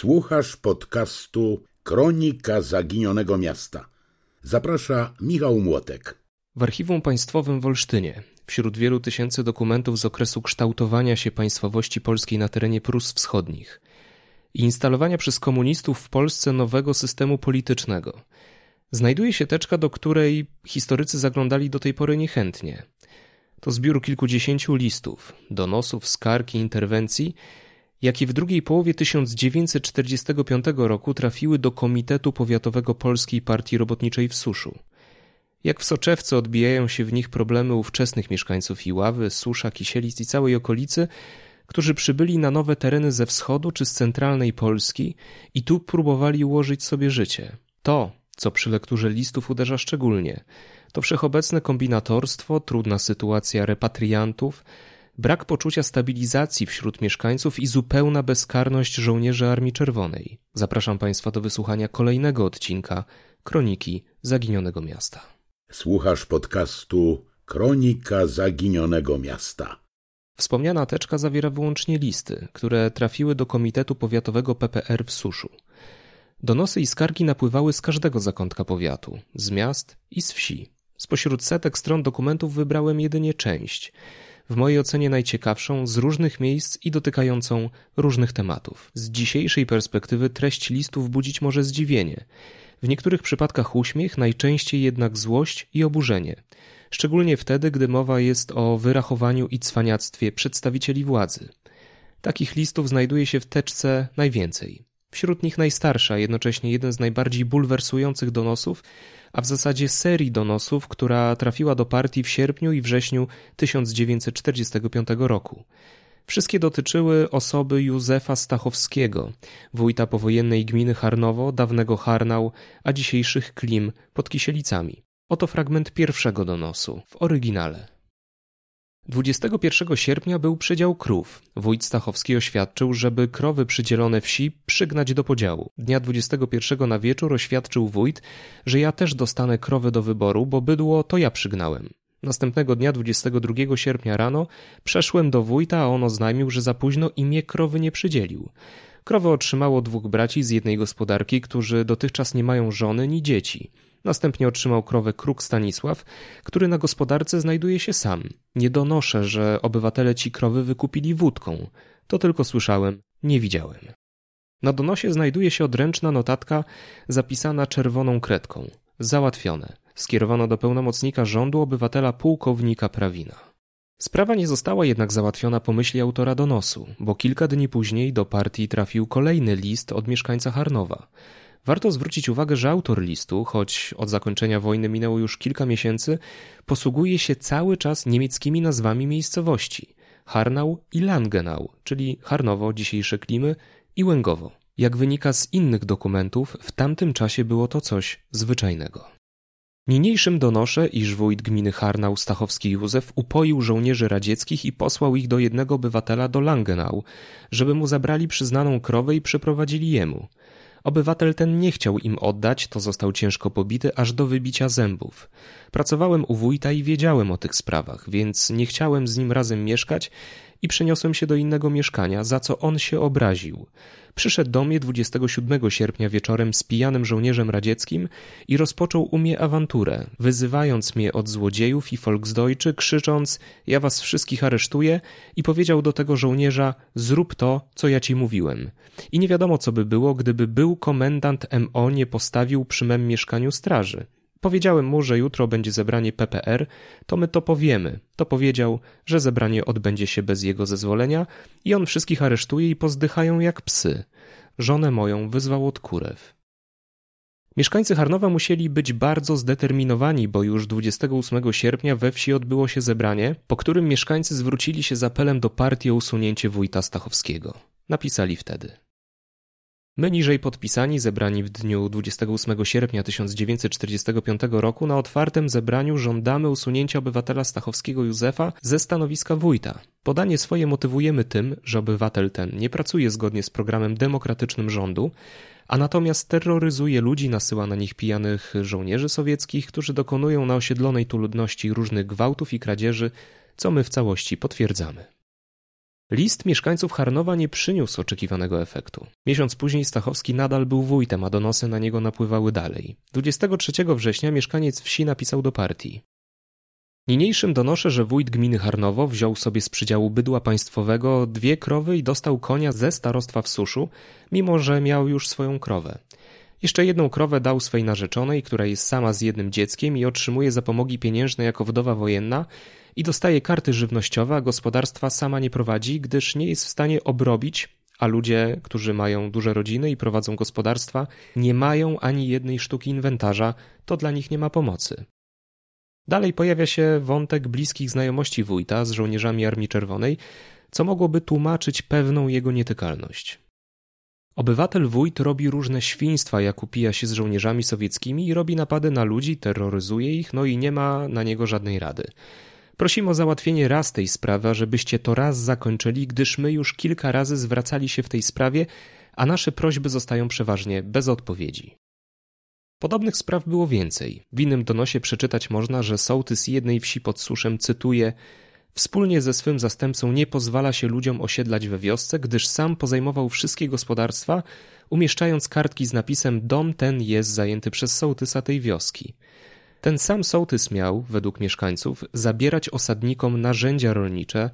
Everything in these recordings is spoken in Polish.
Słuchasz podcastu Kronika Zaginionego Miasta. Zaprasza Michał Młotek. W Archiwum Państwowym w Olsztynie, wśród wielu tysięcy dokumentów z okresu kształtowania się państwowości polskiej na terenie Prus Wschodnich i instalowania przez komunistów w Polsce nowego systemu politycznego, znajduje się teczka, do której historycy zaglądali do tej pory niechętnie. To zbiór kilkudziesięciu listów, donosów, skarg i interwencji, jakie w drugiej połowie 1945 roku trafiły do Komitetu Powiatowego Polskiej Partii Robotniczej w Suszu. Jak w soczewce odbijają się w nich problemy ówczesnych mieszkańców Iławy, Susza, Kisielic i całej okolicy, którzy przybyli na nowe tereny ze wschodu czy z centralnej Polski i tu próbowali ułożyć sobie życie. To, co przy lekturze listów uderza szczególnie, to wszechobecne kombinatorstwo, trudna sytuacja repatriantów, brak poczucia stabilizacji wśród mieszkańców i zupełna bezkarność żołnierzy Armii Czerwonej. Zapraszam Państwa do wysłuchania kolejnego odcinka Kroniki Zaginionego Miasta. Słuchasz podcastu Kronika Zaginionego Miasta. Wspomniana teczka zawiera wyłącznie listy, które trafiły do Komitetu Powiatowego PPR w Suszu. Donosy i skargi napływały z każdego zakątka powiatu, z miast i z wsi. Spośród setek stron dokumentów wybrałem jedynie część – w mojej ocenie najciekawszą, z różnych miejsc i dotykającą różnych tematów. Z dzisiejszej perspektywy treść listów budzić może zdziwienie. W niektórych przypadkach uśmiech, najczęściej jednak złość i oburzenie. Szczególnie wtedy, gdy mowa jest o wyrachowaniu i cwaniactwie przedstawicieli władzy. Takich listów znajduje się w teczce najwięcej. Wśród nich najstarsza, jednocześnie jeden z najbardziej bulwersujących donosów, a w zasadzie serii donosów, która trafiła do partii w sierpniu i wrześniu 1945 roku. Wszystkie dotyczyły osoby Józefa Stachowskiego, wójta powojennej gminy Harnowo, dawnego Harnał, a dzisiejszych Klim pod Kisielicami. Oto fragment pierwszego donosu w oryginale. 21 sierpnia był przydział krów. Wójt Stachowski oświadczył, żeby krowy przydzielone wsi przygnać do podziału. Dnia 21 na wieczór oświadczył wójt, że ja też dostanę krowy do wyboru, bo bydło to ja przygnałem. Następnego dnia 22 sierpnia rano przeszłem do wójta, a on oznajmił, że za późno imię krowy nie przydzielił. Krowę otrzymało dwóch braci z jednej gospodarki, którzy dotychczas nie mają żony ni dzieci. Następnie otrzymał krowę kruk Stanisław, który na gospodarce znajduje się sam. Nie donoszę, że obywatele ci krowy wykupili wódką. To tylko słyszałem, nie widziałem. Na donosie znajduje się odręczna notatka zapisana czerwoną kredką. Załatwione. Skierowano do pełnomocnika rządu obywatela pułkownika Prawina. Sprawa nie została jednak załatwiona po myśli autora donosu, bo kilka dni później do partii trafił kolejny list od mieszkańca Harnowa. Warto zwrócić uwagę, że autor listu, choć od zakończenia wojny minęło już kilka miesięcy, posługuje się cały czas niemieckimi nazwami miejscowości Harnau i Langenau, czyli Harnowo, dzisiejsze Klimy, i Łęgowo. Jak wynika z innych dokumentów, w tamtym czasie było to coś zwyczajnego. Niniejszym donoszę, iż wójt gminy Harnau Stachowski Józef upoił żołnierzy radzieckich i posłał ich do jednego obywatela do Langenau, żeby mu zabrali przyznaną krowę i przyprowadzili jemu. Obywatel ten nie chciał im oddać, to został ciężko pobity aż do wybicia zębów. Pracowałem u wójta i wiedziałem o tych sprawach, więc nie chciałem z nim razem mieszkać i przeniosłem się do innego mieszkania, za co on się obraził. Przyszedł do mnie 27 sierpnia wieczorem z pijanym żołnierzem radzieckim i rozpoczął u mnie awanturę, wyzywając mnie od złodziejów i Volksdeutsche, krzycząc ja was wszystkich aresztuję i powiedział do tego żołnierza zrób to, co ja ci mówiłem. I nie wiadomo co by było, gdyby był komendant MO nie postawił przy mem mieszkaniu straży. Powiedziałem mu, że jutro będzie zebranie PPR, to my to powiemy. To powiedział, że zebranie odbędzie się bez jego zezwolenia i on wszystkich aresztuje i pozdychają jak psy. Żonę moją wyzwał od kurew. Mieszkańcy Harnowa musieli być bardzo zdeterminowani, bo już 28 sierpnia we wsi odbyło się zebranie, po którym mieszkańcy zwrócili się z apelem do partii o usunięcie wójta Stachowskiego. Napisali wtedy. My niżej podpisani, zebrani w dniu 28 sierpnia 1945 roku na otwartym zebraniu żądamy usunięcia obywatela Stachowskiego Józefa ze stanowiska wójta. Podanie swoje motywujemy tym, że obywatel ten nie pracuje zgodnie z programem demokratycznym rządu, a natomiast terroryzuje ludzi, nasyła na nich pijanych żołnierzy sowieckich, którzy dokonują na osiedlonej tu ludności różnych gwałtów i kradzieży, co my w całości potwierdzamy. List mieszkańców Harnowa nie przyniósł oczekiwanego efektu. Miesiąc później Stachowski nadal był wójtem, a donosy na niego napływały dalej. 23 września mieszkaniec wsi napisał do partii. Niniejszym donoszę, że wójt gminy Harnowo wziął sobie z przydziału bydła państwowego dwie krowy i dostał konia ze starostwa w suszu, mimo że miał już swoją krowę. Jeszcze jedną krowę dał swej narzeczonej, która jest sama z jednym dzieckiem i otrzymuje zapomogi pieniężne jako wdowa wojenna i dostaje karty żywnościowe, a gospodarstwa sama nie prowadzi, gdyż nie jest w stanie obrobić, a ludzie, którzy mają duże rodziny i prowadzą gospodarstwa, nie mają ani jednej sztuki inwentarza, to dla nich nie ma pomocy. Dalej pojawia się wątek bliskich znajomości wójta z żołnierzami Armii Czerwonej, co mogłoby tłumaczyć pewną jego nietykalność. Obywatel wójt robi różne świństwa, jak upija się z żołnierzami sowieckimi i robi napady na ludzi, terroryzuje ich, no i nie ma na niego żadnej rady. Prosimy o załatwienie raz tej sprawy, żebyście to raz zakończyli, gdyż my już kilka razy zwracali się w tej sprawie, a nasze prośby zostają przeważnie bez odpowiedzi. Podobnych spraw było więcej. W innym donosie przeczytać można, że sołtys jednej wsi pod Suszem cytuje Wspólnie ze swym zastępcą nie pozwala się ludziom osiedlać we wiosce, gdyż sam pozajmował wszystkie gospodarstwa, umieszczając kartki z napisem dom ten jest zajęty przez sołtysa tej wioski. Ten sam sołtys miał, według mieszkańców, zabierać osadnikom narzędzia rolnicze,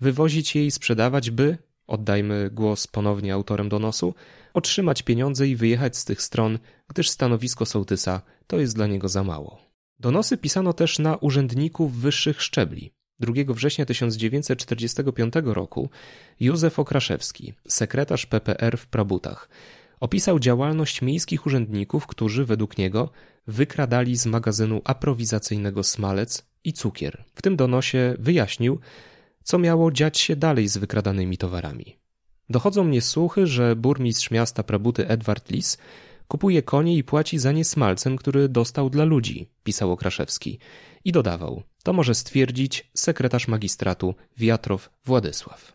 wywozić je i sprzedawać, by, oddajmy głos ponownie autorem donosu, otrzymać pieniądze i wyjechać z tych stron, gdyż stanowisko sołtysa to jest dla niego za mało. Donosy pisano też na urzędników wyższych szczebli. 2 września 1945 roku Józef Okraszewski, sekretarz PPR w Prabutach, opisał działalność miejskich urzędników, którzy według niego wykradali z magazynu aprowizacyjnego smalec i cukier. W tym donosie wyjaśnił, co miało dziać się dalej z wykradanymi towarami. Dochodzą mnie słuchy, że burmistrz miasta Prabuty Edward Lis kupuje konie i płaci za nie smalcem, który dostał dla ludzi, pisał Okraszewski. I dodawał, to może stwierdzić sekretarz magistratu Wiatrow Władysław.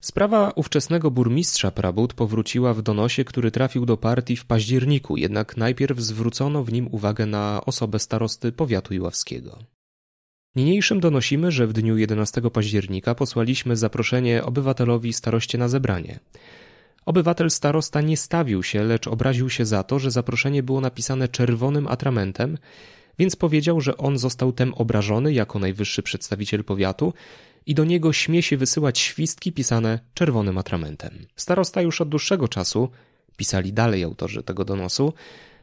Sprawa ówczesnego burmistrza Prabut powróciła w donosie, który trafił do partii w październiku, jednak najpierw zwrócono w nim uwagę na osobę starosty powiatu iławskiego. Niniejszym donosimy, że w dniu 11 października posłaliśmy zaproszenie obywatelowi staroście na zebranie. Obywatel starosta nie stawił się, lecz obraził się za to, że zaproszenie było napisane czerwonym atramentem, więc powiedział, że on został tem obrażony jako najwyższy przedstawiciel powiatu i do niego śmie się wysyłać świstki pisane czerwonym atramentem. Starosta już od dłuższego czasu, pisali dalej autorzy tego donosu,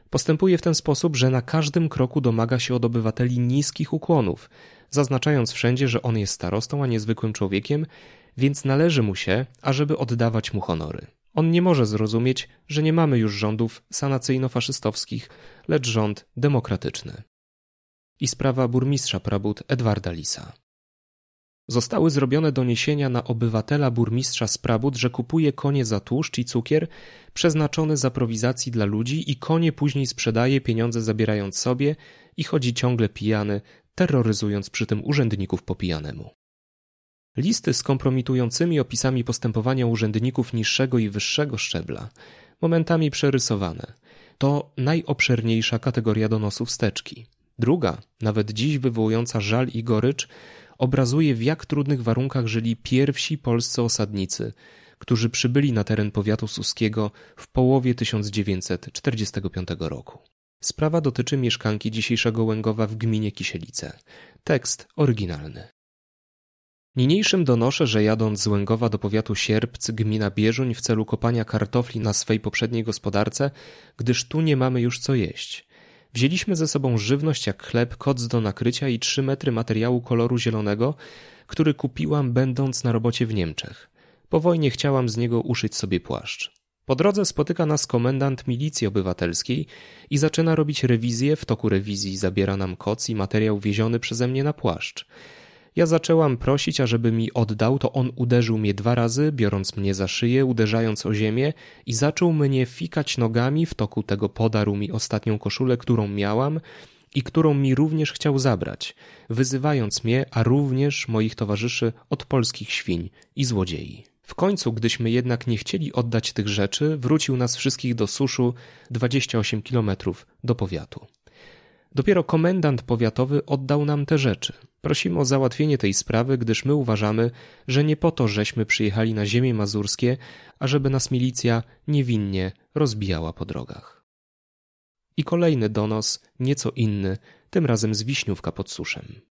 postępuje w ten sposób, że na każdym kroku domaga się od obywateli niskich ukłonów, zaznaczając wszędzie, że on jest starostą, a nie zwykłym człowiekiem, więc należy mu się, ażeby oddawać mu honory. On nie może zrozumieć, że nie mamy już rządów sanacyjno-faszystowskich, lecz rząd demokratyczny. I sprawa burmistrza Prabut Edwarda Lisa. Zostały zrobione doniesienia na obywatela burmistrza z Prabut, że kupuje konie za tłuszcz i cukier przeznaczony za prowizacji dla ludzi i konie później sprzedaje, pieniądze zabierając sobie i chodzi ciągle pijany, terroryzując przy tym urzędników po pijanemu. Listy z kompromitującymi opisami postępowania urzędników niższego i wyższego szczebla, momentami przerysowane, to najobszerniejsza kategoria donosów steczki. Druga, nawet dziś wywołująca żal i gorycz, obrazuje w jak trudnych warunkach żyli pierwsi polscy osadnicy, którzy przybyli na teren powiatu suskiego w połowie 1945 roku. Sprawa dotyczy mieszkanki dzisiejszego Łęgowa w gminie Kisielice. Tekst oryginalny. Niniejszym donoszę, że jadąc z Łęgowa do powiatu Sierpc, gmina Bieżuń w celu kopania kartofli na swej poprzedniej gospodarce, gdyż tu nie mamy już co jeść. Wzięliśmy ze sobą żywność jak chleb, koc do nakrycia i trzy metry materiału koloru zielonego, który kupiłam będąc na robocie w Niemczech. Po wojnie chciałam z niego uszyć sobie płaszcz. Po drodze spotyka nas komendant milicji obywatelskiej i zaczyna robić rewizję. W toku rewizji zabiera nam koc i materiał wieziony przeze mnie na płaszcz. Ja zaczęłam prosić, ażeby mi oddał, to on uderzył mnie dwa razy, biorąc mnie za szyję, uderzając o ziemię i zaczął mnie fikać nogami, w toku tego podarł mi ostatnią koszulę, którą miałam i którą mi również chciał zabrać, wyzywając mnie, a również moich towarzyszy od polskich świń i złodziei. W końcu, gdyśmy jednak nie chcieli oddać tych rzeczy, wrócił nas wszystkich do suszu 28 kilometrów do powiatu. Dopiero komendant powiatowy oddał nam te rzeczy. Prosimy o załatwienie tej sprawy, gdyż my uważamy, że nie po to żeśmy przyjechali na ziemię mazurskie, ażeby nas milicja niewinnie rozbijała po drogach. I kolejny donos, nieco inny, tym razem z Wiśniówka pod Suszem.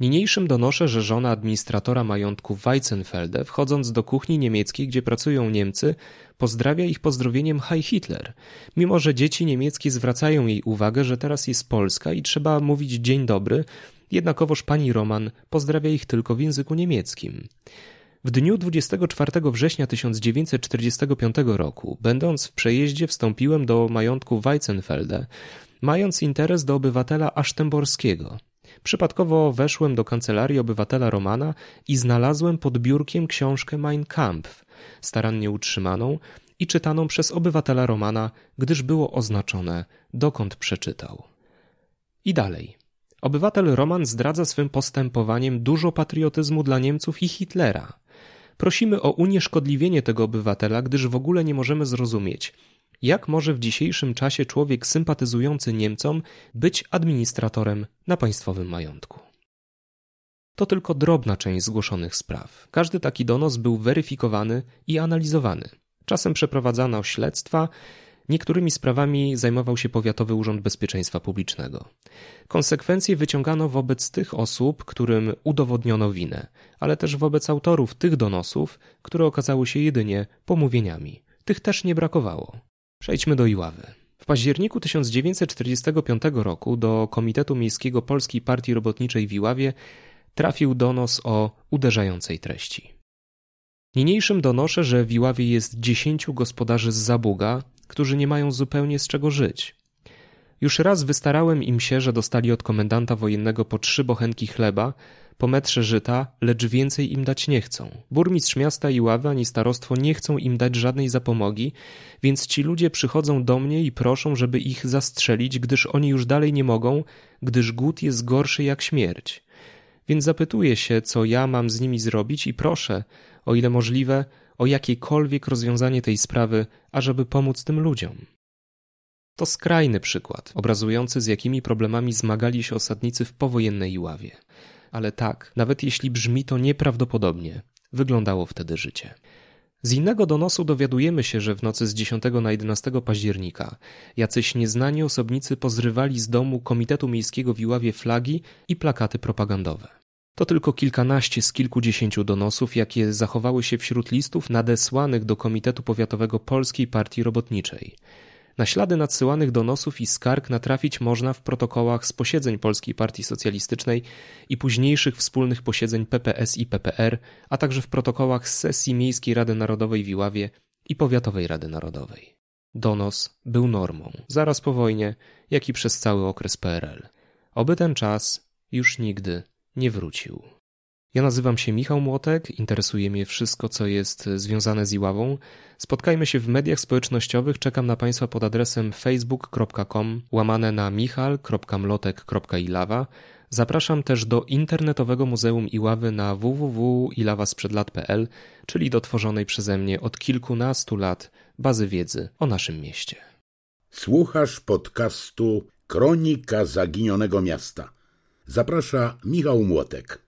Niniejszym donoszę, że żona administratora majątku Weizenfelde, wchodząc do kuchni niemieckiej, gdzie pracują Niemcy, pozdrawia ich pozdrowieniem Heil Hitler, mimo że dzieci niemieckie zwracają jej uwagę, że teraz jest Polska i trzeba mówić dzień dobry, jednakowoż pani Roman pozdrawia ich tylko w języku niemieckim. W dniu 24 września 1945 roku, będąc w przejeździe, wstąpiłem do majątku Weizenfelde, mając interes do obywatela asztemborskiego. Przypadkowo weszłem do kancelarii obywatela Romana i znalazłem pod biurkiem książkę Mein Kampf, starannie utrzymaną i czytaną przez obywatela Romana, gdyż było oznaczone, dokąd przeczytał. I dalej. Obywatel Roman zdradza swym postępowaniem dużo patriotyzmu dla Niemców i Hitlera. Prosimy o unieszkodliwienie tego obywatela, gdyż w ogóle nie możemy zrozumieć, jak może w dzisiejszym czasie człowiek sympatyzujący Niemcom być administratorem na państwowym majątku? To tylko drobna część zgłoszonych spraw. Każdy taki donos był weryfikowany i analizowany. Czasem przeprowadzano śledztwa, niektórymi sprawami zajmował się Powiatowy Urząd Bezpieczeństwa Publicznego. Konsekwencje wyciągano wobec tych osób, którym udowodniono winę, ale też wobec autorów tych donosów, które okazały się jedynie pomówieniami. Tych też nie brakowało. Przejdźmy do Iławy. W październiku 1945 roku do Komitetu Miejskiego Polskiej Partii Robotniczej w Iławie trafił donos o uderzającej treści. Niniejszym donoszę, że w Iławie jest dziesięciu gospodarzy z Zabuga, którzy nie mają zupełnie z czego żyć. Już raz wystarałem im się, że dostali od komendanta wojennego po trzy bochenki chleba, po metrze żyta, lecz więcej im dać nie chcą. Burmistrz miasta Iławy ani starostwo nie chcą im dać żadnej zapomogi, więc ci ludzie przychodzą do mnie i proszą, żeby ich zastrzelić, gdyż oni już dalej nie mogą, gdyż głód jest gorszy jak śmierć. Więc zapytuję się, co ja mam z nimi zrobić i proszę, o ile możliwe, o jakiekolwiek rozwiązanie tej sprawy, ażeby pomóc tym ludziom. To skrajny przykład, obrazujący z jakimi problemami zmagali się osadnicy w powojennej Iławie ale tak, nawet jeśli brzmi to nieprawdopodobnie, wyglądało wtedy życie. Z innego donosu dowiadujemy się, że w nocy z 10 na 11 października jacyś nieznani osobnicy pozrywali z domu Komitetu Miejskiego w Iławie flagi i plakaty propagandowe. To tylko kilkanaście z kilkudziesięciu donosów, jakie zachowały się wśród listów nadesłanych do Komitetu Powiatowego Polskiej Partii Robotniczej. Na ślady nadsyłanych donosów i skarg natrafić można w protokołach z posiedzeń Polskiej Partii Socjalistycznej i późniejszych wspólnych posiedzeń PPS i PPR, a także w protokołach z sesji Miejskiej Rady Narodowej w Iławie i Powiatowej Rady Narodowej. Donos był normą, zaraz po wojnie, jak i przez cały okres PRL. Oby ten czas już nigdy nie wrócił. Ja nazywam się Michał Młotek, interesuje mnie wszystko, co jest związane z Iławą. Spotkajmy się w mediach społecznościowych, czekam na Państwa pod adresem facebook.com łamane na michal.mlotek.ilawa. Zapraszam też do internetowego Muzeum Iławy na www.ilawasprzedlat.pl, czyli do tworzonej przeze mnie od kilkunastu lat bazy wiedzy o naszym mieście. Słuchasz podcastu Kronika Zaginionego Miasta. Zaprasza Michał Młotek.